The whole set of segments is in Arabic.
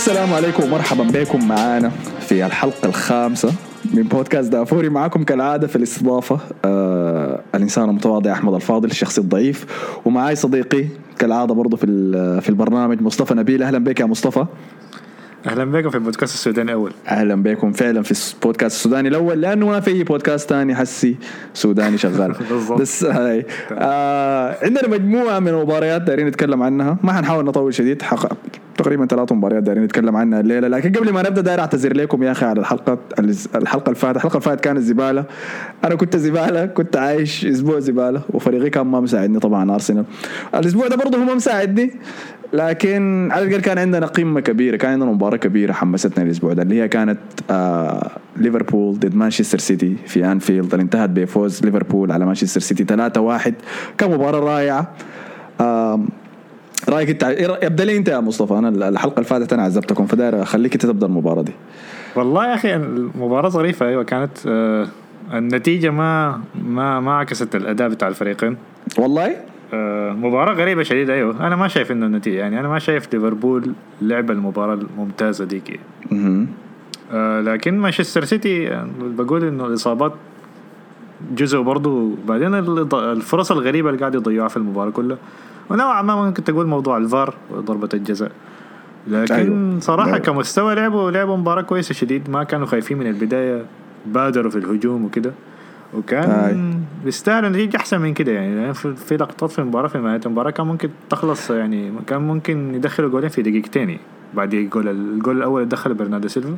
السلام عليكم ومرحبا بكم معانا في الحلقة الخامسة من بودكاست دافوري. معاكم كالعادة في الاستضافة آه الإنسان المتواضع أحمد الفاضل الشخص الضعيف. ومعاي صديقي كالعادة برضه في في البرنامج مصطفى نبيل. أهلا بك يا مصطفى. أهلا بكم في البودكاست السوداني الأول. أهلا بكم فعلا في البودكاست السوداني الأول لأنه ما في بودكاست ثاني حسي سوداني شغال. بس هاي آه عندنا مجموعة من المباريات دايرين نتكلم عنها. ما حنحاول نطول شديد حق تقريبا ثلاث مباريات دايرين نتكلم عنها الليلة. لكن قبل ما نبدأ داير أعتذر لكم يا أخي على الحلقة الحلقة اللي فاتت الحلقة اللي فاتت كانت زباله أنا كنت زبالة كنت عايش أسبوع زبالة وفريقي كان ما مساعدني طبعا أرسنال. الأسبوع ده برضه هو ما مساعدني لكن على الأقل كان عندنا قمة كبيرة كان عندنا مباراة كبيرة حمستنا الأسبوع ده اللي هي كانت آه ليفربول ضد مانشستر سيتي في أنفيلد. اللي انتهت بفوز ليفربول على مانشستر سيتي 3-1 كان مباراه رائعة. رأيك انت ابدا لي انت يا مصطفى. أنا الحلقة اللي فاتت أنا عذبتكم فداير اخليك أنت تبدأ المباراة دي. والله يا أخي المباراة ظريفة. أيوه كانت آه النتيجة ما ما ما عكست الأداء بتاع الفريقين. والله؟ آه مباراة غريبة شديدة. أيوه أنا ما شايف إنه النتيجة يعني أنا ما شايف ليفربول لعب المباراة الممتازة ديك. آه لكن مانشستر سيتي بقول إنه الإصابات جزء برضه بعدين الفرص الغريبة اللي قاعد يضيعوها في المباراة كلها. ونوعا ما ممكن تقول موضوع الفار وضربة الجزاء. لكن أيوه. صراحة أيوه. كمستوى لعبوا لعبوا مباراة كويسة شديد. ما كانوا خايفين من البداية بادروا في الهجوم وكده. وكان بيستاهل نتيجة أحسن من كده يعني. في لقطات في المباراة في نهاية المباراة كان ممكن تخلص يعني كان ممكن يدخلوا جولين في دقيقتين بعد الجول الجول الأول اللي دخله برناردو سيلفا.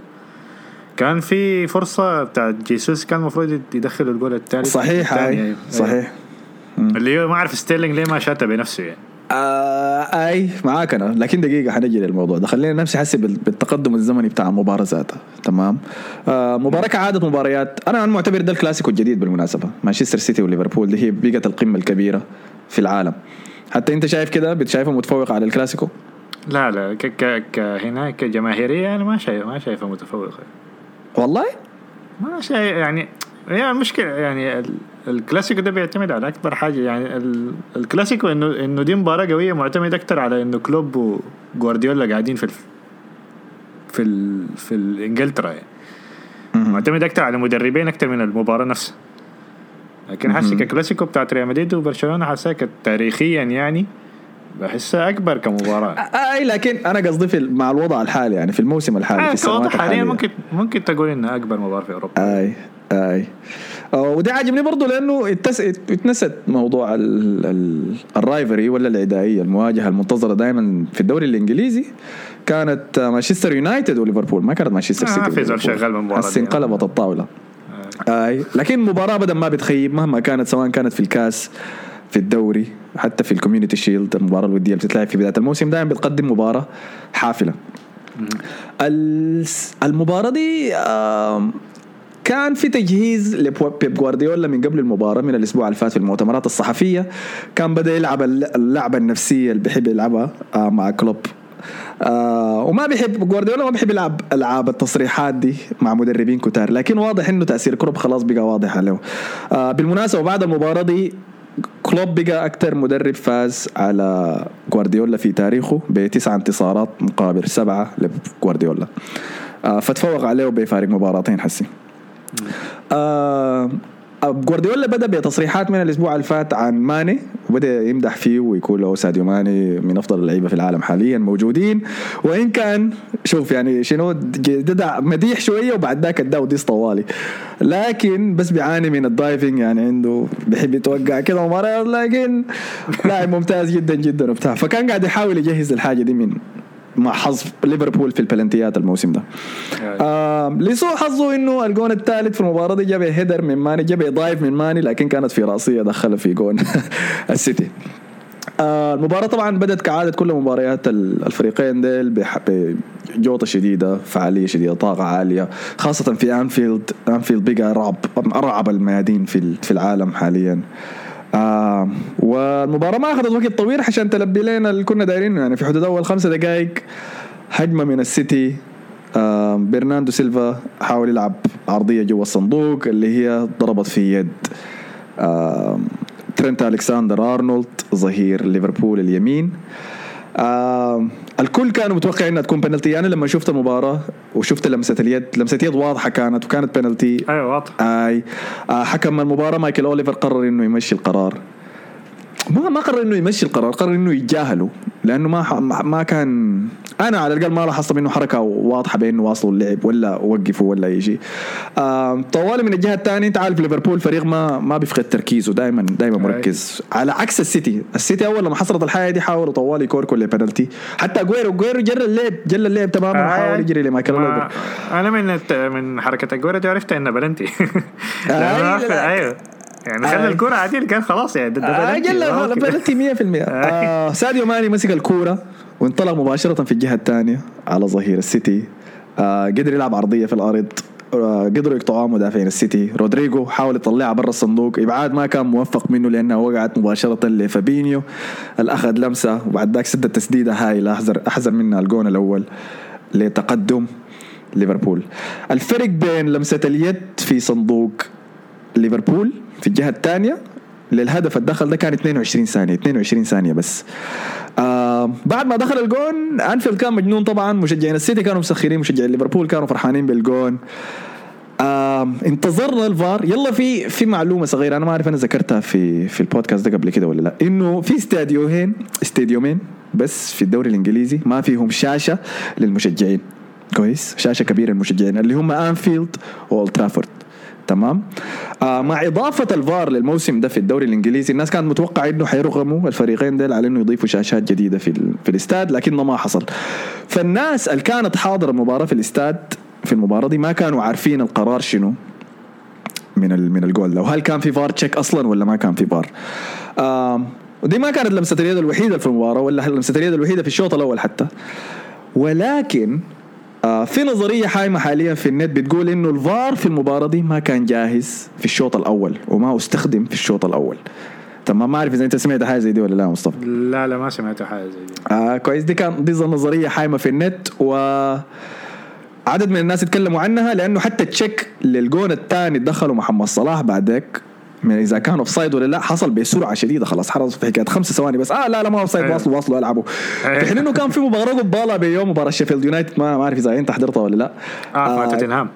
كان في فرصة بتاعت جيسوس كان المفروض يدخلوا الجول الثالث صحيح أي. صحيح. اللي هو ما أعرف ستيرلينج ليه ما شاتها بنفسه يعني. آه أي معاك أنا. لكن دقيقة حنجي للموضوع ده. خلينا نفسي حسي بالتقدم الزمني بتاع المباراه ذاتها. تمام؟ آه مباراة كعاده مباريات. أنا معتبر ده الكلاسيكو الجديد بالمناسبة. مانشستر سيتي وليفربول. دي هي بقت القمة الكبيرة في العالم. حتى أنت شايف كده؟ بتشايفها متفوقة على الكلاسيكو؟ لا لا. ك ك كهنا كجماهيرية أنا ما شايف ما شايفها متفوقة. والله؟ ما شايف يعني هي المشكلة يعني الكلاسيكو ده بيعتمد على أكبر حاجة يعني الكلاسيكو إنه إنه دي مباراة قوية معتمد أكتر على إنه كلوب وجوارديولا قاعدين في ال في ال في إنجلترا يعني. معتمد أكتر على المدربين أكتر من المباراة نفسها. لكن حاسس كلاسيكو بتاعت ريال مدريد وبرشلونة حاسسها تاريخيا يعني بحسها أكبر كمباراة. أي لكن أنا قصدي في مع الوضع الحالي يعني في الموسم الحالي في السنوات الحاليه حاليا ممكن ممكن تقول إنها أكبر مباراة في أوروبا. أي أي. وده عاجبني برضه لأنه اتنست موضوع ال rivalry ولا العدائيه المواجهة المنتظرة دائما في الدوري الإنجليزي. كانت مانشستر يونايتد وليفربول ما كانت مانشستر سيتي ما في زول شغال بالمباراه هسه انقلبت الطاولة. أي. لكن المباراه بدل ما بتخيب مهما كانت سواء كانت في الكاس في الدوري حتى في ال Community Shield المباراة الودية اللي بتتلعب في بداية الموسم دائما بتقدم مباراة حافلة. المباراة دي كان في تجهيز لبيب جوارديولا من قبل المباراة من الأسبوع اللي فات في المؤتمرات الصحفية. كان بدأ يلعب اللعبة النفسية اللي بيحب يلعبها آه، مع كلوب. آه وما بيحب جوارديولا ما بيحب يلعب ألعاب التصريحات دي مع مدربين كتار لكن واضح إنه تأثير كلوب خلاص بقى واضح عليه آه بالمناسبة بعد المباراة دي كلوب بقى أكثر مدرب فاز على جوارديولا في تاريخه بتسع انتصارات مقابل سبعة لجوارديولا آه فتفوق عليه بفارق مباراتين حسي آه جوارديولا بدأ بتصريحات من الأسبوع اللي فات عن ماني وبدأ يمدح فيه ويقول له ساديو ماني من أفضل اللعيبة في العالم حاليا موجودين. وإن كان شوف يعني شنو ده مديح شوية وبعد ذاك اداه diss طوالي. لكن بس بيعاني من ال diving يعني عنده بيحب يتوقع كده مباريات لكن لاعب ممتاز جدا جدا وبتاع. فكان قاعد يحاول يجهز الحاجة دي من مع حظ ليفربول في البلنتيات الموسم ده. آه لسوء حظه إنه الجون الثالث في المباراة دي جاب header من ماني جاب dive من ماني لكن كانت في رأسية دخلها في جون السيتي. آه المباراة طبعا بدأت كعادة كل مباريات الفريقين ديل بجوطة شديدة فعالية شديدة طاقة عالية خاصة في انفيلد انفيلد بقى رعب ارعب الميادين في في العالم حاليا. آه والمباراة ما أخذت وقت طويل عشان تلبي لنا اللي كنا دايرينه. يعني في حدود أول خمسة دقائق هجمة من السيتي آه برناندو سيلفا حاول يلعب عرضية جوا الصندوق اللي هي ضربت في يد آه ترنت ألكساندر أرنولد ظهير ليفربول اليمين. آه الكل كانوا متوقع إنها تكون بنالتي أنا لما شفت المباراة وشفت لمسة اليد لمسة اليد واضحة كانت وكانت بنالتي أيوه واضح أي آه حكم المباراة مايكل أوليفر قرر إنه يمشي القرار. ما ما قرر إنه يمشي القرار قرر إنه يتجاهله لأنه ما ما كان أنا على الأقل ما لاحظت منه حركة واضحة بإنه واصلوا اللعب ولا وقفوا ولا اي شيء آه طوالي من الجهة الثانية أنت عارف ليفربول فريق ما ما بيفقد تركيزه دائما دائما مركز. على عكس السيتي السيتي أول لما حصلت الحاجة دي حاولوا طوالي يكوركوا بنالتي حتى أجويرو أجويرو جرى اللعب جرى اللعب تماما وحاول يجري لمايكل أنا من من حركة أجويرو دي عرفت انه بلنتي أيوه. يعني خلى الكوره عادي كان خلاص يعني ده بلنتي بلنتي 100% آه. ساديو ماني مسك الكورة وانطلق مباشرة في الجهة الثانية على ظهير السيتي. آه قدر يلعب عرضية في الأرض. آه قدروا يقطعوها مدافعين السيتي. رودريجو حاول يطلعها برا الصندوق. إبعاد ما كان موفق منه لأنها وقعت مباشرة لفابينيو. الأخذ لمسة وبعد ذاك سد التسديده هاي احرز احرز منها الجون الأول لتقدم ليفربول. الفرق بين لمسة اليد في صندوق ليفربول في الجهة الثانية. للهدف الدخل ده كان 22 ثانية 22 ثانية بس. آه بعد ما دخل الجون أنفيلد كان مجنون طبعا مشجعين السيتي كانوا مسخرين مشجعين ليفربول كانوا فرحانين بالجون. آه انتظرنا الفار. يلا في في معلومة صغيرة أنا ما أعرف أنا ذكرتها في في البودكاست ده قبل كده ولا لا. إنه في استاديوهين استاديومين بس في الدوري الإنجليزي ما فيهم شاشة للمشجعين. كويس؟ شاشة كبيرة للمشجعين اللي هم أنفيلد وأولد ترافورد تمام؟ آه مع إضافة الفار للموسم ده في الدوري الإنجليزي الناس كانت متوقعة إنه حيرغموا الفريقين ديل على إنه يضيفوا شاشات جديدة في في الاستاد لكنه ما حصل. فالناس اللي كانت حاضرة المباراه في الاستاد في المباراة دي ما كانوا عارفين القرار شنو من من الجول لو هل كان في فار check أصلا ولا ما كان في فار؟ آه ودي ما كانت لمسة اليد الوحيدة في المباراة ولا لمسة اليد الوحيدة في الشوط الأول حتى. ولكن آه في نظرية حايمة حاليا في النت بتقول إنه الفار في المباراة دي ما كان جاهز في الشوط الأول وما استخدم في الشوط الأول. تمام ما أعرف إذا أنت سمعت حاجة زي دي ولا لا مصطفى. لا لا ما سمعت حاجة زي دي. آه كويس. دي كان دي نظرية حايمة في النت و عدد من الناس يتكلموا عنها لأنه حتى check للجون الثاني دخلوا محمد صلاح بعدك. من إذا كان offside ولا لا حصل بسرعة شديدة خلاص حرص في حكايه خمس ثواني بس. آه لا لا ما offside واصلوا واصلوا ألعبوا. في حين إنه كان في مباراة قبالة بيوم مباراة شيفيلد يونايتد ما ما أعرف إذا أنت حضرتها ولا لا. آه, آه توتنهام.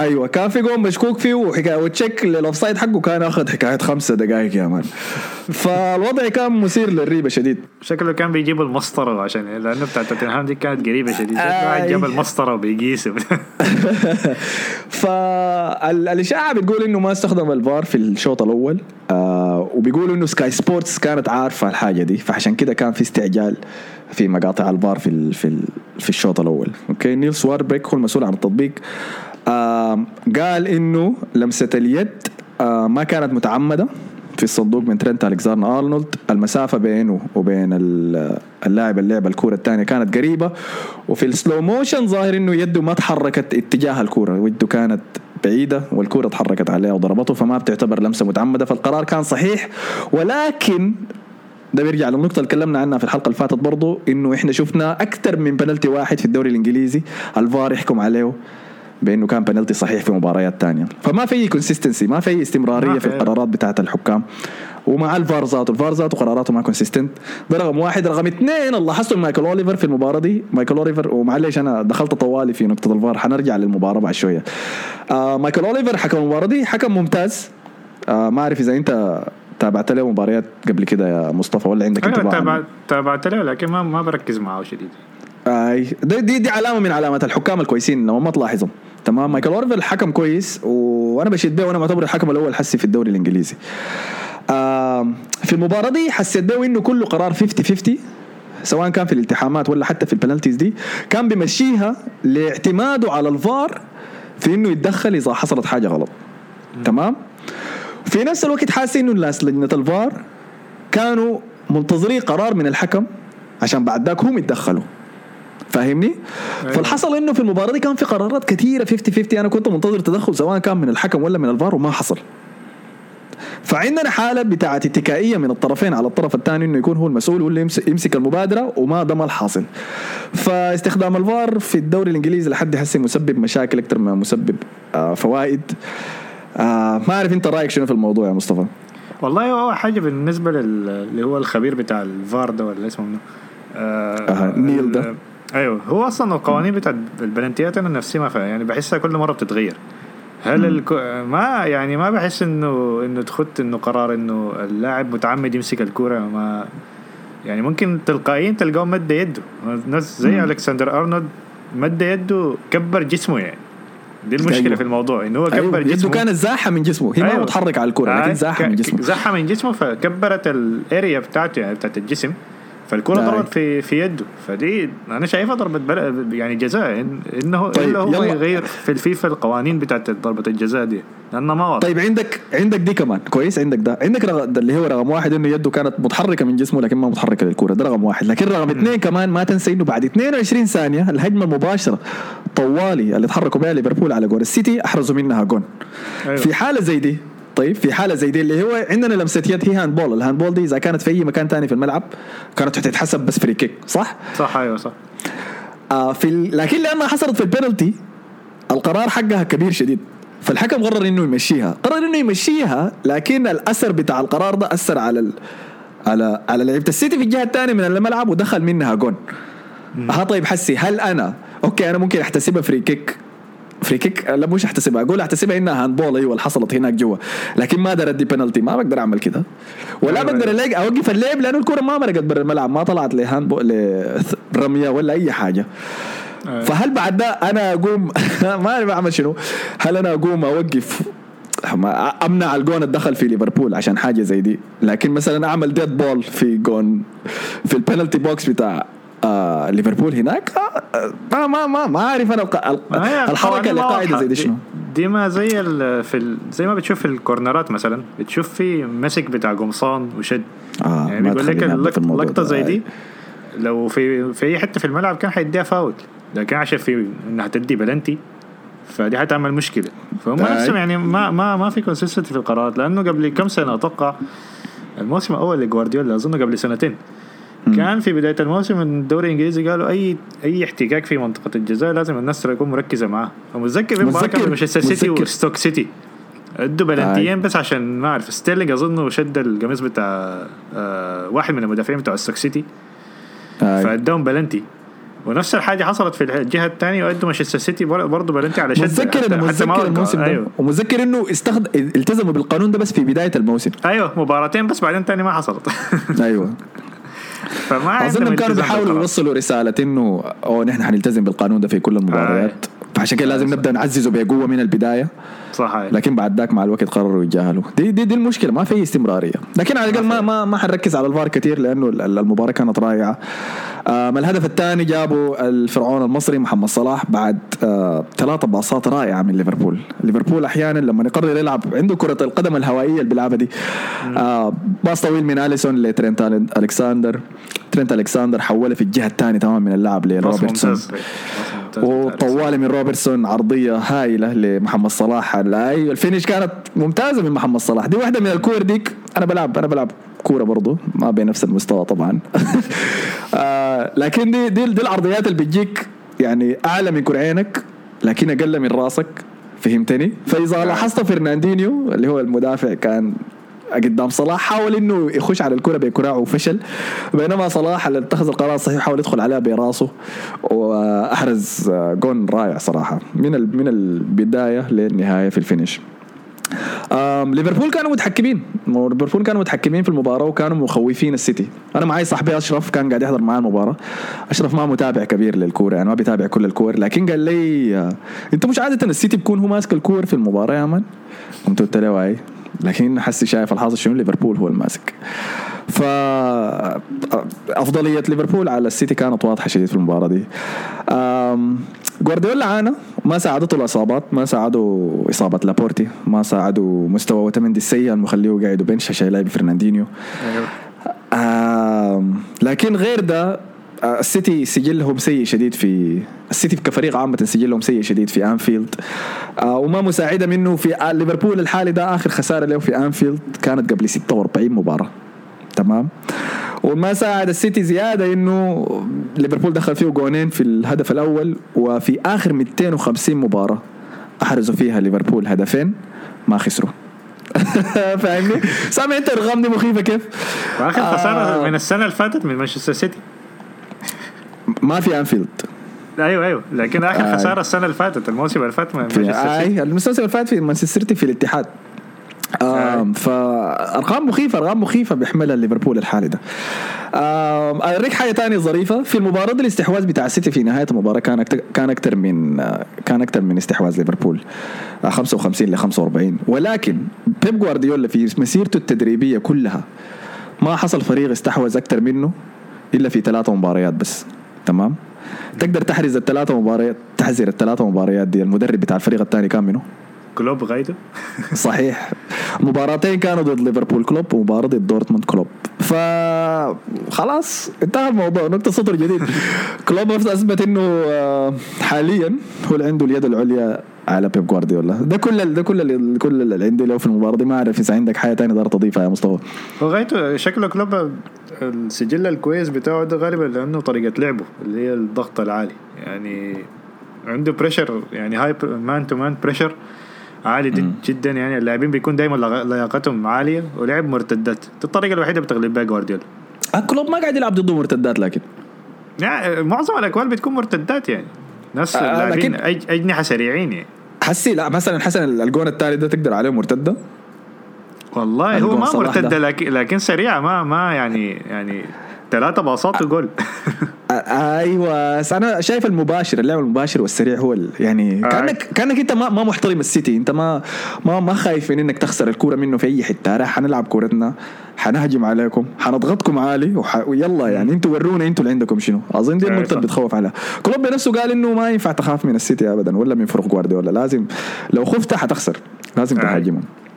أيوه كان في جون مشكوك فيه وحكاية و check لل offside حقه كان آخذ حكاية خمسة دقائق يا مان. فالوضع كان مثير للريبة شديد. شكله كان بيجيب المسطرة عشان لأنه بتاع توتنهام دي كانت قريبة شديد. آه جاب المسطرة وبيقيس. فالاشاعه بتقول إنه ما استخدم الفار في الشوط الأول آه وبيقولوا إنه سكاي سبورتس كانت عارفة الحاجة دي فعشان كده كان في استعجال في مقاطع الفار في في في الشوط الأول. okay نيل سواربريك هو المسؤول عن التطبيق. قال إنه لمسة اليد ما كانت متعمدة في الصندوق من ترنت الكساندر أرنولد. المسافة بينه وبين اللاعب اللعب الكورة الثانية كانت قريبة. وفي ال slow motion ظاهر إنه يده ما تحركت اتجاه الكورة يده كانت بعيدة والكورة تحركت عليها وضربته فما بتعتبر لمسة متعمدة. فالقرار كان صحيح. ولكن ده بيرجع للنقطة اللي تكلمنا عنها في الحلقة اللي فاتت برضه إنه إحنا شفنا أكثر من بنالتي واحد في الدوري الإنجليزي. الفار يحكم عليه. بأنه كان بنالتي صحيح في مباريات ثانية فما في consistency ما في استمرارية في القرارات بتاعت الحكام. ومع الفار ذاته الفار ذاته قراراته ما consistent ده رقم واحد رقم اثنين اللي لاحظته مايكل أوليفر في المباراة دي. مايكل أوليفر ومعلش أنا دخلت طوالي في نقطة الفار حنرجع للمباراة بعد شوية. آه مايكل أوليفر حكم المباراة دي حكم ممتاز. آه ما أعرف إذا أنت تابعت له مباريات قبل كده يا مصطفى ولا عندك انت تابعت تابعت له لكن ما ما بركز معه شديد. أي. دي, دي علامة من علامات الحكام الكويسين لما ما تلاحظهم. تمام. مايكل أوليفر حكم كويس وأنا بشيد به وأنا معتبر الحكم الأول حسي في الدوري الإنجليزي. في المباراة دي حسيت به انه كله قرار 50 50 سواء كان في الالتحامات ولا حتى في ال penalties دي. كان بيمشيها لاعتماده على الفار في إنه يتدخل إذا حصلت حاجة غلط. تمام. في نفس الوقت حاسس إنه الناس لجنة الفار كانوا منتظرين قرار من الحكم عشان بعد ذاك هم يتدخلوا. فاهمني؟ أيوة. فالحصل إنه في المباراة دي كان في قرارات كثيره 50 50 أنا كنت منتظر تدخل سواء كان من الحكم ولا من الفار وما حصل. فعندنا حالة بتاعت اتكائية من الطرفين على الطرف الثاني إنه يكون هو المسؤول واللي يمسك المبادرة وما ده ما الحاصل. فاستخدام الفار في الدوري الإنجليزي لحد هسه مسبب مشاكل أكثر ما مسبب آه فوائد. آه ما أعرف أنت رأيك شنو في الموضوع يا مصطفى؟ والله هو حاجة بالنسبة لي هو الخبير بتاع الفار ده ولا اسمه منه آه نيل ده. أيوه. هو أصلا القوانين بتاعت البلنتيات أنا نفسي ما يعني بحسها كل مرة بتتغير. هل الكو... ما يعني ما بحس انه إنه تخط إنه قرار إنه اللاعب متعمد يمسك الكورة ما يعني ممكن تلقائيا تلقاه مد يده. ناس زي ألكسندر أرنولد مد يده كبر جسمه يعني. دي المشكلة أيوة. في الموضوع إنه هو كبر أيوة. جسمه. كانت زاحة من جسمه. هي أيوة. ما متحرك على الكورة لكن زاحة من جسمه. زاحة من جسمه فكبرت الاريا بتاعته يعني بتاعت الجسم. فالكرة ضربت في في يده. فدي أنا شايفها ضربة يعني جزاء. إنه طيب إلا هو يغير في الفيفا القوانين بتاعت ضربة الجزاء دي. لأنه ما واضح. طيب عندك عندك دي كمان. كويس عندك ده. عندك رغم ده اللي هو رقم واحد إنه يده كانت متحركة من جسمه لكن ما متحركة للكورة. ده رقم واحد. لكن رقم اثنين كمان ما تنسى إنه بعد 22 ثانية الهجمة المباشرة طوالي اللي تحركوا بها ليفربول على جول السيتي أحرزوا منها جون. أيوه. في حالة زي دي طيب في حالة زي دي اللي هو عندنا لمسة يد هي handball ال handball دي إذا كانت في أي مكان ثاني في الملعب كانت تتحسب بس free kick صح؟ صح أيوه صح. آه في ال... لكن لأنها حصلت في البينالتي القرار حقها كبير شديد. فالحكم قرر إنه يمشيها. قرر إنه يمشيها لكن الأثر بتاع القرار ده أثر على ال... على على لعيبة السيتي في الجهة الثانية من الملعب ودخل منها جون. ها طيب حسي هل أنا okay أنا ممكن أحتسبها free kick free kick لا مش احتسبها. أقول احتسبها إنها handball أيوه اللي حصلت هناك جوا. لكن ما أقدر ادي بنالتي ما بقدر أعمل كده. ولا أيوة بقدر أيوة. ألاقي أوقف اللعب لأنه الكرة ما مرقت برا الملعب ما طلعت ل handball لرميه ولا أي حاجة. أيوة. فهل بعد ده أنا أقوم ما أعرف أعمل شنو. هل أنا أقوم أوقف؟ أمنع الجون الدخل في ليفربول عشان حاجة زي دي. لكن مثلا أعمل dead ball في جون في ال penalty box بتاع آه ليفربول هناك؟ آه ما ما ما ما أعرف أنا. الحركة اللي قاعدة زي دي شنو؟ دي ما زي في. زي ما بتشوف في الكورنرات مثلا. بتشوف في مسك بتاع قمصان وشد. آه يعني بيقول لك اللقطه زي دي. لو في في أي حتة في الملعب كان حيديها فاول. لكن عشان في إنها تدي بلنتي فدي حتعمل مشكلة. فهم نفسهم يعني ما ما ما في consistency في القرارات. لأنه قبل كم سنة أتوقع الموسم الأول لجوارديولا أظن قبل سنتين. كان في بداية الموسم الدوري الإنجليزي قالوا اي أي احتكاك في منطقة الجزاء لازم الناس تكون مركزة معاه. ومتذكر مباراة مانشستر سيتي وستوك سيتي. أدوا بلنتيين بس عشان ما أعرف. ستيرلينج أظن شد القميص بتاع آه واحد من المدافعين بتوع ستوك سيتي. فاداهم بلنتي. ونفس الحاجة حصلت في الجهة الثانية وأدوا مانشستر سيتي برضه بلنتي على شد. متذكر إنه متذكر الموسم ده. أيوه. ومتذكر إنه استخدم التزموا بالقانون ده بس في بداية الموسم. أيوه مباراتين بس بعدين ثاني ما حصلت. أيوه. فما أظن كانوا بيحاولوا يوصلوا رسالة إنه أو نحن حنلتزم بالقانون ده في كل المباريات. آه. فعشان كده لازم نبدأ نعززه بقوة من البداية. صح لكن بعد ذاك مع الوقت قرروا يتجاهلوا. دي دي, دي المشكلة ما في استمرارية. لكن على الأقل ما ما ما حنركز على الفار كثير لأنه المباراة كانت رائعة. آه الهدف الثاني جابوا الفرعون المصري محمد صلاح بعد آه ثلاثة باصات رائعة من ليفربول. ليفربول أحيانا لما يقرر يلعب عنده كرة القدم الهوائية اللي بيلعبها دي آه باص طويل من أليسون لترينت ألكساندر ترينت ألكساندر حوله في الجهة الثانية تمام من اللاعب لروبرتسون. وطوالي من روبرتسون عرضية هايلة لمحمد صلاح. ال finish كانت ممتازة من محمد صلاح. دي واحدة من الكور ديك. أنا بلعب أنا بلعب كورة برضو ما بنفس المستوى طبعا. آه لكن دي, دي دي العرضيات اللي بتجيك يعني أعلى من كرعينك لكن أقل من راسك. فهمتني؟ فإذا نعم. لاحظت فرناندينيو اللي هو المدافع كان قدام صلاح حاول إنه يخش على الكرة بكراعه وفشل. بينما صلاح اللي اتخذ القرار الصحيح حاول يدخل عليها براسه. وأحرز جون رائع صراحة من من البداية للنهاية في ال finish. ليفربول كانوا متحكمين. ليفربول كانوا متحكمين في المباراة وكانوا مخوفين السيتي. أنا معي صاحبي أشرف كان قاعد يحضر معي المباراة. أشرف ما متابع كبير للكورة يعني ما بيتابع كل الكور لكن قال لي آه، أنت مش عادة السيتي بيكون هو ماسك الكور في المباراة يا man قمت قلت له واي لكن حسي شايف الحاصل شنو؟ ليفربول هو الماسك. ف أفضلية ليفربول على السيتي كانت واضحة شديد في المباراة دي. جوارديولا عانى ما ساعدته الإصابات ما ساعده إصابة لابورتي ما ساعده مستوى اوتمندي السيء المخليه قاعد bench عشان يلعب فرناندينيو. أيوه. لكن غير ده السيتي سجلهم سيء شديد في السيتي كفريق عامة سجلهم سيء شديد في أنفيلد. آه وما مساعدة منه في آه ليفربول الحالي ده آخر خسارة له في أنفيلد كانت قبل 46 مباراة. تمام؟ وما ساعد السيتي زيادة إنه ليفربول دخل فيه جونين في الهدف الأول وفي آخر 250 مباراة أحرزوا فيها ليفربول هدفين ما خسروا. فاهمني؟ سامع أنت الارقام دي مخيفة كيف؟ واخر خسارة آه. من السنة اللي فاتت من مانشستر سيتي. ما في انفيلد أيوه أيوه. لكن آخر آه. خسارة السنة اللي فاتت الموسم اللي فات مانشستر. اي الموسم اللي فات في مانشستر سيتي في الاتحاد. آم فأرقام مخيفة أرقام مخيفة بيحملها ليفربول الحالي ده. أوريك حاجة تانية ظريفة. في المباراة دي الاستحواذ بتاع السيتي في نهاية المباراة كان كان أكثر من آه، كان أكثر من استحواذ ليفربول. آه، 55 ل 45 ولكن بيب جوارديولا في مسيرته التدريبية كلها ما حصل فريق استحوذ أكثر منه إلا في ثلاثة مباريات بس. تمام؟ تقدر تحزر الثلاثة مباريات تحزر الثلاثة مباريات دي المدرب بتاع الفريق الثاني كان منه كلوب غايته؟ صحيح. مباراتين كانوا ضد ليفربول كلوب ومباراة ضد دورتموند كلوب. ف خلاص انتهى الموضوع. نقطة سطر جديد. كلوب اثبت إنه آه، حاليا هو اللي عنده اليد العليا على بيب جوارديولا. ده كل ده كل كل اللي عندي له في المباراة دي. ما أعرف إذا عندك حاجة ثانية تقدر تضيفها يا مصطفى. وغايته شكله كلوب السجل الكويس بتاعه ده غالبا لأنه طريقة لعبه اللي هي الضغط العالي. يعني عنده pressure يعني high man to man pressure عالي جد جدا يعني. اللاعبين بيكون دائما لياقتهم عالية ولعب مرتدات. دي الطريقة الوحيدة بتغلب بها جوارديولا. آه، كلوب ما قاعد يلعب ضده مرتدات لكن. يعني معظم الاقوان بتكون مرتدات يعني. ناس آه، اللاعبين لكن- أج- أجنحة سريعين يعني. حسي لا مثلا حسن الجون الثالث ده تقدر عليه مرتدة؟ والله هو ما مرتده ده. لكن لكن سريعة ما ما يعني يعني ثلاثة باصات وجول. آه، أيوه بس أنا شايف المباشر اللعب المباشر والسريع هو يعني آه. كانك كأنك أنت ما ما محترم السيتي. أنت ما ما ما خايف من إنك تخسر الكوره منه في أي حتة. راح حنلعب كورتنا. حنهجم عليكم. حنضغطكم عالي. وح... ويلا يعني أنتوا ورونا. أنتوا اللي عندكم شنو؟ أظن دي أي النقطة. اللي بتخوف عليها. كلوب بنفسه قال إنه ما ينفع تخاف من السيتي ابدا ولا من فرق جوارديولا. لازم لو خفت حتخسر. لازم أي. تهاجمهم. آه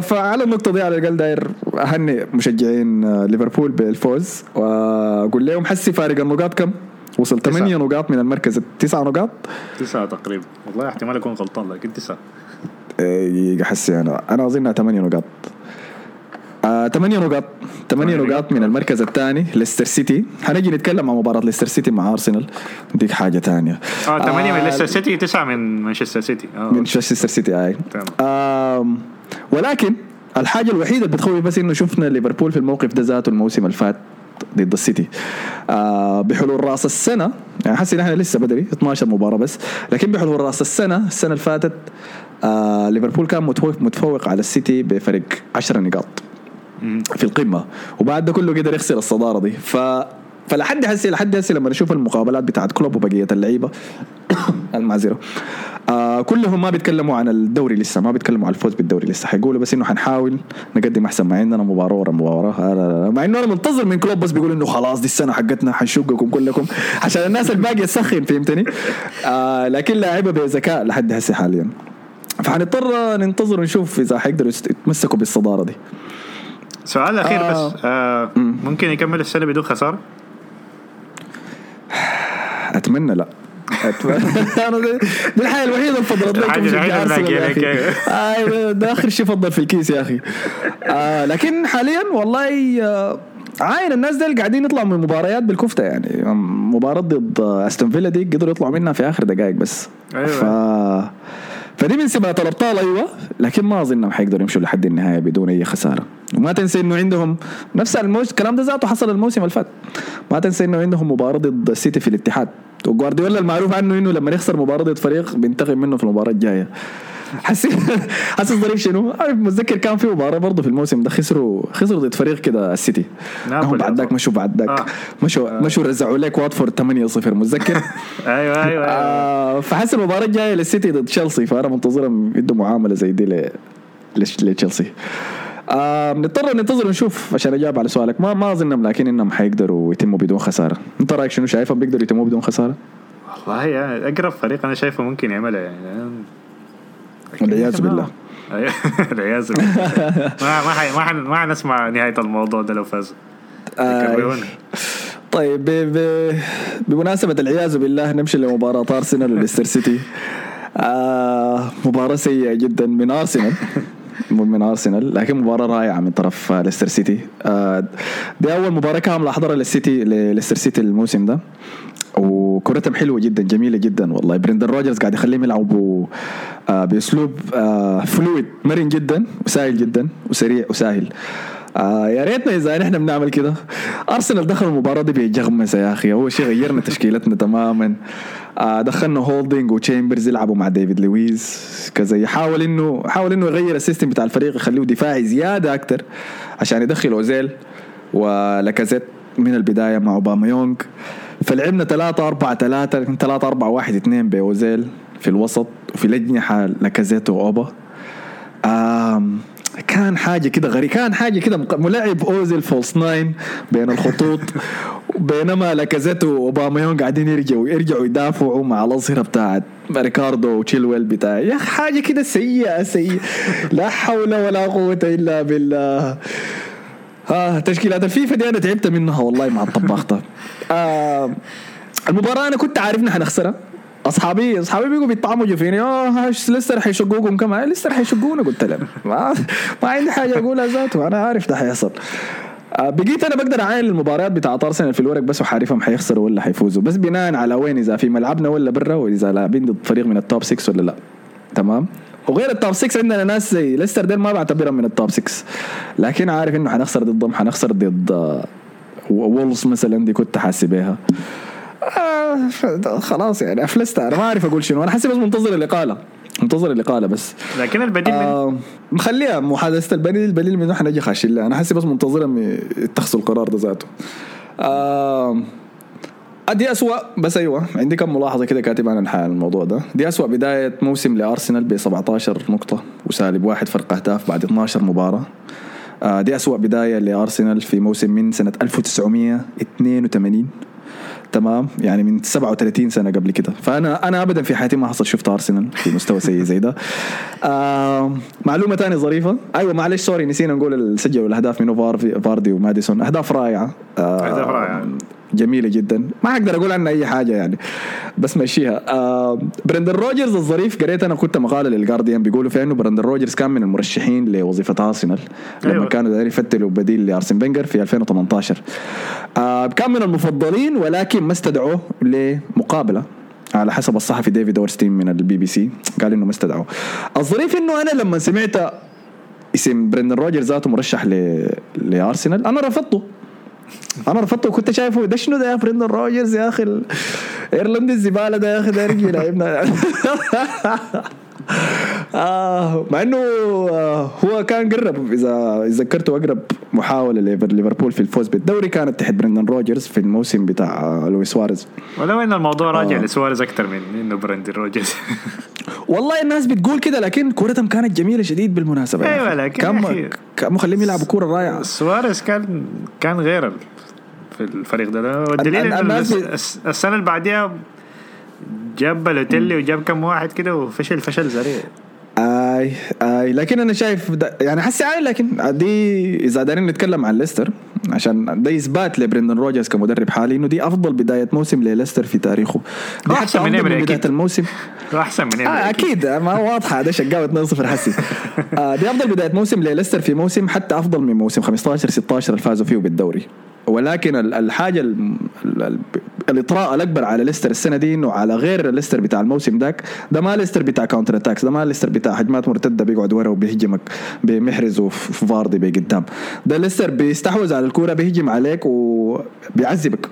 فعلى النقطة دي على الأقل داير أهني مشجعين آه، ليفربول بالفوز. وأقول لهم حسي فارق النقاط كم؟ وصل تسعة. 8 نقاط من المركز تسعة نقاط؟ تسعة تقريبا. والله احتمال اكون غلطان لكن تسعة. إيه، حسي أنا. أنا أظنها 8 نقاط. آه 8 نقاط. 8 ثمانية نقاط من المركز الثاني ليستر سيتي. حنجي نتكلم عن مباراة ليستر سيتي مع أرسنال. ديك حاجة ثانية. آه ثمانية من ليستر سيتي تسعة من مانشستر سيتي. آه من مانشستر سيتي اي تمام. ولكن الحاجة الوحيدة اللي بتخوف بس إنه شفنا ليفربول في الموقف ده ذاته الموسم اللي فات ضد السيتي. آه بحلول رأس السنة يعني حسي نحن لسه بدري 12 مباراة بس لكن بحلول رأس السنة السنة اللي فاتت آه ليفربول كان متفوق, متفوق على السيتي بفرق 10 نقاط. في القمة وبعد ده كله قدر يخسر الصدارة دي. ف فلحد هسه لحد هسه لما نشوف المقابلات بتاعت كلوب وبقية اللعيبة المعذرة. آه كلهم ما بيتكلموا عن الدوري لسه ما بيتكلموا عن الفوز بالدوري لسه. حيقولوا بس إنه حنحاول نقدم أحسن ما عندنا مباراة ورا مباراة. مع إنه أنا منتظر من كلوب بس بيقول إنه خلاص دي السنة حقتنا حنشقكم كلكم عشان الناس الباقية تسخن فهمتني؟ آه لكن لاعبه بذكاء لحد هسه حاليا. فحنضطر ننتظر ونشوف إذا حيقدروا يتمسكوا بالصدارة دي. سؤال أخير آه. بس آه ممكن يكمل السنة بدون خسارة؟ أتمنى لا. دي, الحاجة الوحيده اللي فضلت. لك، أيوه ده آخر شيء فضل في الكيس يا أخي آه لكن حاليا والله آه، عاين الناس دول قاعدين يطلعوا من مباريات بالكفتة يعني مباراة ضد أستون فيلا دي قدروا يطلعوا منها في آخر دقائق بس أيوة. ف فدي من سمات الأبطال أيوه. لكن ما أظنهم حيقدروا يمشوا لحد النهاية بدون أي خسارة. وما تنسى إنه عندهم نفس الموسم الكلام ده ذاته حصل الموسم اللي فات. ما تنسى إنه عندهم مباراة ضد السيتي في الاتحاد. وجوارديولا المعروف عنه إنه لما يخسر مباراة ضد فريق بينتقم منه في المباراة الجاية. حسيت حاسس ظريف شنو؟ عارف متذكر كان في مباراة برضه في الموسم ده خسروا خسروا ضد فريق كده السيتي هم بعد ذاك. مشوا بعد ذاك آه. مشوا مشوا رزعوا لك واتفورد 8-0 متذكر؟ أيوه أيوه, أيوة. آه فحس المباراة الجاية للسيتي ضد تشيلسي فأنا منتظرهم يدوا معاملة زي دي ل- لتشيلسي آه نضطر ننتظر ونشوف عشان أجاوب على سؤالك ما ما أظنهم لكن إنهم حيقدروا يتموا بدون خسارة أنت رأيك شنو شايفهم بيقدروا يتموا بدون خسارة والله أقرب فريق أنا شايفه ممكن يعملها يعني والعياذ بالله. أيوة، والعياذ بالله. ما ما ما حن- ما حنسمع نهاية الموضوع ده لو فازوا آه. طيب ب... ب... بمناسبة العياذ بالله نمشي لمباراة أرسنال وليستر سيتي. آه مباراة سيئة جدا من أرسنال. من أرسنال لكن مباراة رائعة من طرف آه، ليستر سيتي آه دي أول مباراة كاملة أحضرها للسيتي لليستر سيتي الموسم ده. وكرتهم حلوة جدا جميلة جدا والله. برندن روجرز قاعد يخليهم يلعبوا آه بأسلوب آه fluid مرن جدا وسهل جدا وسريع وسهل آه يا ريتنا اذا نحن بنعمل كده. ارسنال دخل المباراة دي بجغمسة يا أخي. أول شيء غيرنا تشكيلتنا تماما. آه دخلنا هولدنج وتشامبرز يلعبوا مع ديفيد لويز كذا يحاول انه حاول إنه يغير ال system بتاع الفريق يخليه دفاعي زيادة أكثر عشان يدخل أوزيل ولاكازيت من البداية مع اوباميانغ فلعبنا 3 4 3 3 4 1 2 بأوزيل في الوسط وفي الأجنحة لاكازيت وأوبا. آم كان حاجة كده غريب كان حاجة كده ملاعب أوزيل false nine بين الخطوط بينما لاكازيت واوباميانغ قاعدين يرجعوا يرجعوا يدافعوا مع الأظهرة بتاعت ريكاردو وتشيلويل بتاع يا أخي حاجة كده سيئة سيئة. لا حول ولا قوة إلا بالله. آه تشكيلات. الفيفا دي أنا تعبت منها والله مع الطباخ ده. آه المباراة أنا كنت عارف إنها حنخسرها. أصحابي أصحابي بيقوا بيطعموا فيني آه لسه رح يشقوكم كمان. لسه رح يشقونا؟ قلت لهم. ما, ما عندي حاجة أقولها ذاته أنا عارف ده حيحصل. آه بقيت أنا بقدر اعاين المباريات بتاعت أرسنال في الورق بس وحارفهم حيخسروا ولا حيفوزوا. بس بناء على وين؟ إذا في ملعبنا ولا برا وإذا لاعبين ضد فريق من التوب 6 ولا لا. تمام؟ وغير ال top 6 عندنا ناس زي ليستر ديل ما بعتبرهم من ال top 6 لكن عارف إنه حنخسر ضدهم حنخسر ضد وولفز مثلا دي كنت حاسس بيها آه خلاص يعني أفلست. أنا ما أعرف أقول شنو. أنا حاسس بس منتظر الاقاله منتظر الاقاله بس. لكن البديل آه مخليها محادثة البديل. البديل منه حنجي خاشين أنا حاسس بس منتظرهم يتخذوا القرار ده ذاته. آه دي أسوأ. بس أيوة عندي كم ملاحظة كده كاتب عن الموضوع ده. دي أسوأ بداية موسم لأرسنال ب 17 نقطة وسالب واحد فرق أهداف بعد 12 مباراة. آه دي أسوأ بداية لأرسنال في موسم من سنة 1982 تمام؟ يعني من 37 سنة قبل كده. فأنا أنا ابدا في حياتي ما حصل شفت أرسنال في مستوى سيء زي ده. معلومة ثانية ظريفة. أيوه معلش sorry نسينا نقول السجل والأهداف منو؟ فاردي وماديسون. أهداف رائعة. أهداف رائعة. جميلة جدا. ما أقدر أقول عنها أي حاجة يعني. بس مشيها. آه برندن روجرز الظريف قريت أنا كنت مقالة للجارديان بيقولوا فيها إنه برندن روجرز كان من المرشحين لوظيفة ارسنال لما أيوة. كانوا دايرين يفتشوا بديل لأرسن فينجر في 2018 آه كان من المفضلين ولكن ما استدعوه لمقابلة. على حسب الصحفي ديفيد أورنستين من البي بي سي. قال إنه ما استدعوه. الظريف إنه أنا لما سمعت اسم برندن روجرز ذاته مرشح لأرسنال أنا رفضته. أنا رفضته وكنت شايفه ده شنو ده يا برندن روجرز يا أخي ايرلندي الزباله ده يا أخي ده لعبنا آه مع إنه آه هو كان قرب إذا ذكرته أقرب محاولة ليفربول في الفوز بالدوري كانت تحت برندن روجرز في الموسم بتاع آه لويس سواريز. ولو إن الموضوع راجع آه. لسواريز أكثر من إنه برندن روجرز. والله الناس بتقول كده لكن كورتهم كانت جميلة شديد بالمناسبة. أيوه لكن كان كان مخليهم يلعبوا كورة رائعة. سواريز كان كان غير في الفريق ده. والدليل السنة اللي بعديها جاب بالوتيلي وجاب كم واحد كده وفشل فشل سريع آي آي. لكن أنا شايف يعني حسي عالي لكن دي إذا دارين نتكلم عن ليستر عشان ده إثبات لبرندن روجرز كمدرب حالي إنه دي أفضل بداية موسم لليستر في تاريخه. دي حتى من بداية الموسم. أحسن من آه أكيد. ما واضحة. ده شقاوة 2-0 حسي آه دي افضل بداية موسم لليستر في موسم حتى أفضل من موسم 15 16 اللي فازوا فيه بالدوري. ولكن الحاجة الإطراء الأكبر على ليستر السنة دي إنه على غير ليستر بتاع الموسم ذاك ده ما ليستر بتاع counter attacks ده ما ليستر بتاع هجمات مرتدة بيقعد ورا وبيهجمك بمحرز وفاردي بقدام ده ليستر بيستحوذ على الكورة بيهجم عليك وبيعذبك.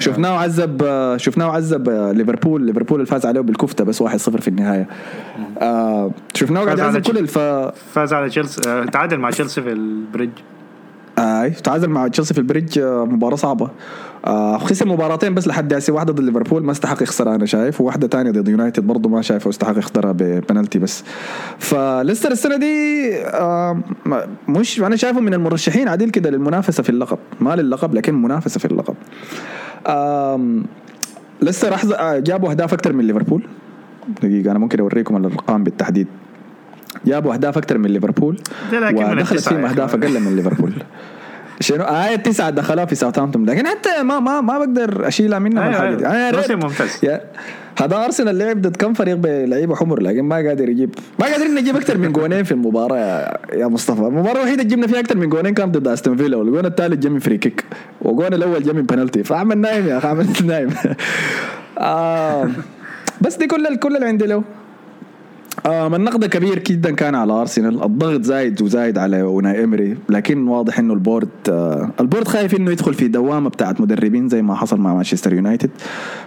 شفناه عذب شفناه عذب ليفربول ليفربول الفاز عليه بالكفتة بس 1-0 في النهاية. آه شفناه قاعد يعذب كل الف فاز على تشيلسي آه تعادل مع تشيلسي في البريدج. أي تعادل مع تشيلسي في البريدج مباراة صعبة. آه خسر مباراتين بس لحد هسه واحدة ضد ليفربول ما استحق يخسرها أنا شايف وواحدة ثانية ضد يونايتد برضه ما شايفه استحق يخسرها ببنالتي بس. فليستر السنة دي آه مش أنا شايفه من المرشحين عديل كده للمنافسة في اللقب. ما للقب لكن منافسة في اللقب. آه ليستر جابوا أهداف أكثر من ليفربول. دقيقة أنا ممكن أوريكم الأرقام بالتحديد. جابوا أهداف أكثر من ليفربول ودخلت فيهم أهداف أقل من ليفربول. شنو؟ آية تسعة دخلوها في ساوثهامبتون لكن حتى ما ما ما بقدر أشيلها منهم أيوة الحاجة دي أيوة. ممتاز. هذا ارسنال لعب ضد كم فريق بلعيبة حمر لكن ما قادر يجيب ما قادرين نجيب أكثر من جونين في المباراة. يا, يا مصطفى المباراة الوحيدة جبنا فيها أكثر من جونين كان ضد استون فيلا والجون الثالث جا من free kick والجون الأول جا من بنالتي فعمل نايم يا أخي عملت نايم. آه بس دي كل كل اللي عندي له. آه النقد كبير جدا كان على أرسنال. الضغط زايد وزايد على أوناي إمري لكن واضح إنه ال board آه ال board خايف إنه يدخل في دوامة بتاعت مدربين زي ما حصل مع مانشستر يونايتد.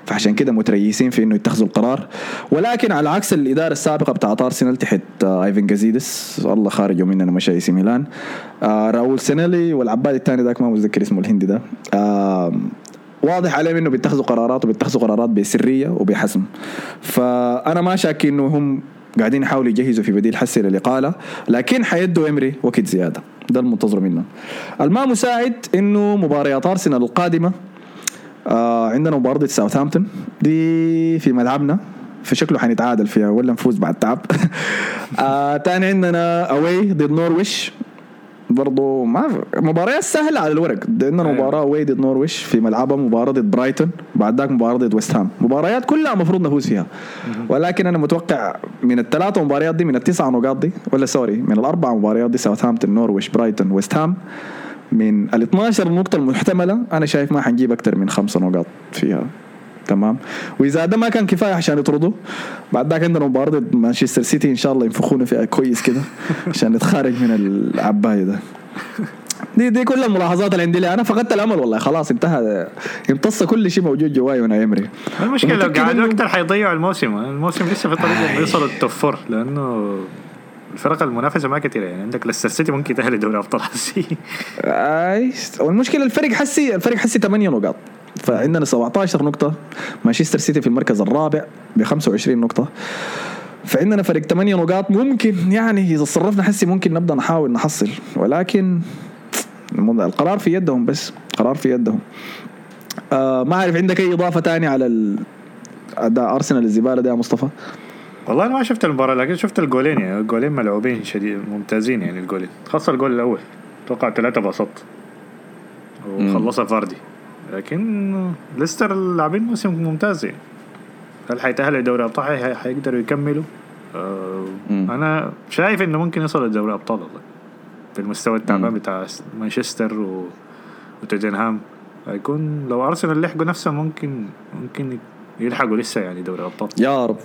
فعشان كده متريسين في إنه يتخذوا القرار. ولكن على عكس الإدارة السابقة بتاعت أرسنال تحت آه إيفان جازيديس الله خارجوا مننا مشى سي ميلان. آه راؤول سانليهي والعباد الثاني ذاك ما متذكر اسمه الهندي ده. آه واضح عليهم إنه بيتخذوا قرارات وبيتخذوا قرارات بسرية وبحسم فأنا ما شاك إنه هم قاعدين يحاولوا يجهزوا في بديل حسي للإقالة لكن حيدوا إمري وقت زيادة. ده المنتظر منهم الما مساعد إنه مباريات أرسنال القادمة آه عندنا مباراة ضد ساوثهامبتون. دي في ملعبنا فشكله حنتعادل فيها ولا نفوز بعد تعب. آه تاني عندنا اوي ضد نورويش. برضو ما مباريات سهلة على الورق. عندنا أيوة. مباراة away ضد نورويش في ملعبها مباراة ضد برايتون بعد ذاك مباراة ضد ويست هام. مباريات كلها المفروض نفوز فيها. ولكن أنا متوقع من الثلاثة مباريات دي من التسعه نقاط دي ولا sorry من الأربع مباريات دي ساوثهامبتون نورويش برايتون ويست هام من ال 12 نقطة المحتملة أنا شايف ما حنجيب أكثر من خمسة نقاط فيها. تمام. وإذا ده ما كان كفاية عشان يطردوا بعد ذاك عندنا مباراة مانشستر سيتي إن شاء الله ينفخونا فيها كويس كده عشان نتخارج من العباية ده. دي دي كل الملاحظات اللي عندي لي أنا فقدت الأمل والله. خلاص انتهى امتص كل شيء موجود جواي أوناي إمري المشكلة لو قعدوا أكثر حيضيعوا الموسم. الموسم لسه في طريق انه يوصلوا ال top لأنه الفرق المنافسة ما كثيره يعني عندك ليستر سيتي ممكن يتأهل دوري أبطال حسي. اي والمشكلة الفرق حسي الفرق حسي 8 نقاط. فعندنا 17 نقطة مانشستر سيتي في المركز الرابع ب 25 نقطة. فعندنا فرق 8 نقاط ممكن يعني إذا تصرفنا حسي ممكن نبدأ نحاول نحصل ولكن القرار في يدهم بس قرار في يدهم. آه ما أعرف عندك أي إضافة تانية على أداء أرسنال الزبالة ده يا مصطفى؟ والله أنا ما شفت المباراة لكن شفت الجولين يعني الجولين ملعوبين شديد ممتازين يعني الجولين. خاصة الجول الأول توقع ثلاثة بسط. وخلصها فاردي. لكن ليستر لاعبين موسم ممتاز يعني. هل حيتأهلوا لدوري أبطال؟ حيقدروا يكملوا؟ آه أنا شايف إنه ممكن يصلوا لدوري أبطال والله. في المستوى التعبان بتاع مانشستر و... وتوتنهام. هيكون لو أرسنال لحقوا نفسهم ممكن ممكن يلحقوا لسه يعني دوري أبطال. يا رب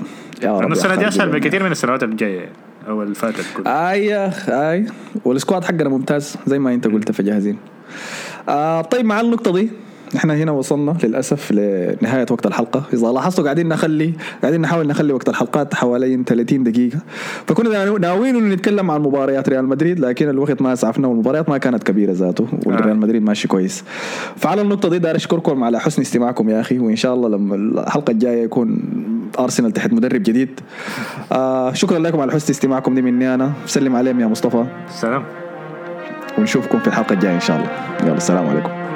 يا رب لأنه السنة دي أسهل بكثير من السنوات الجاية يعني أو اللي فاتت كلها. آي آي والسكواد حقنا ممتاز زي ما أنت قلت فجاهزين. آه طيب مع النقطة دي إحنا هنا وصلنا للأسف لنهاية وقت الحلقة. إذا لاحظتوا قاعدين نخلي قاعدين نحاول نخلي وقت الحلقات حوالي 30 دقيقة. فكنا ناويين إنه نتكلم عن مباريات ريال مدريد لكن الوقت ما أسعفنا والمباريات ما كانت كبيرة ذاته والريال آه. مدريد ماشي كويس. فعلى النقطة دي داير أشكركم على حسن استماعكم يا أخي وإن شاء الله لما الحلقة الجاية يكون أرسنال تحت مدرب جديد. آه شكرا لكم على حسن استماعكم دي مني أنا. سلم عليهم يا مصطفى. سلام. ونشوفكم في الحلقة الجاية إن شاء الله. يلا السلام عليكم.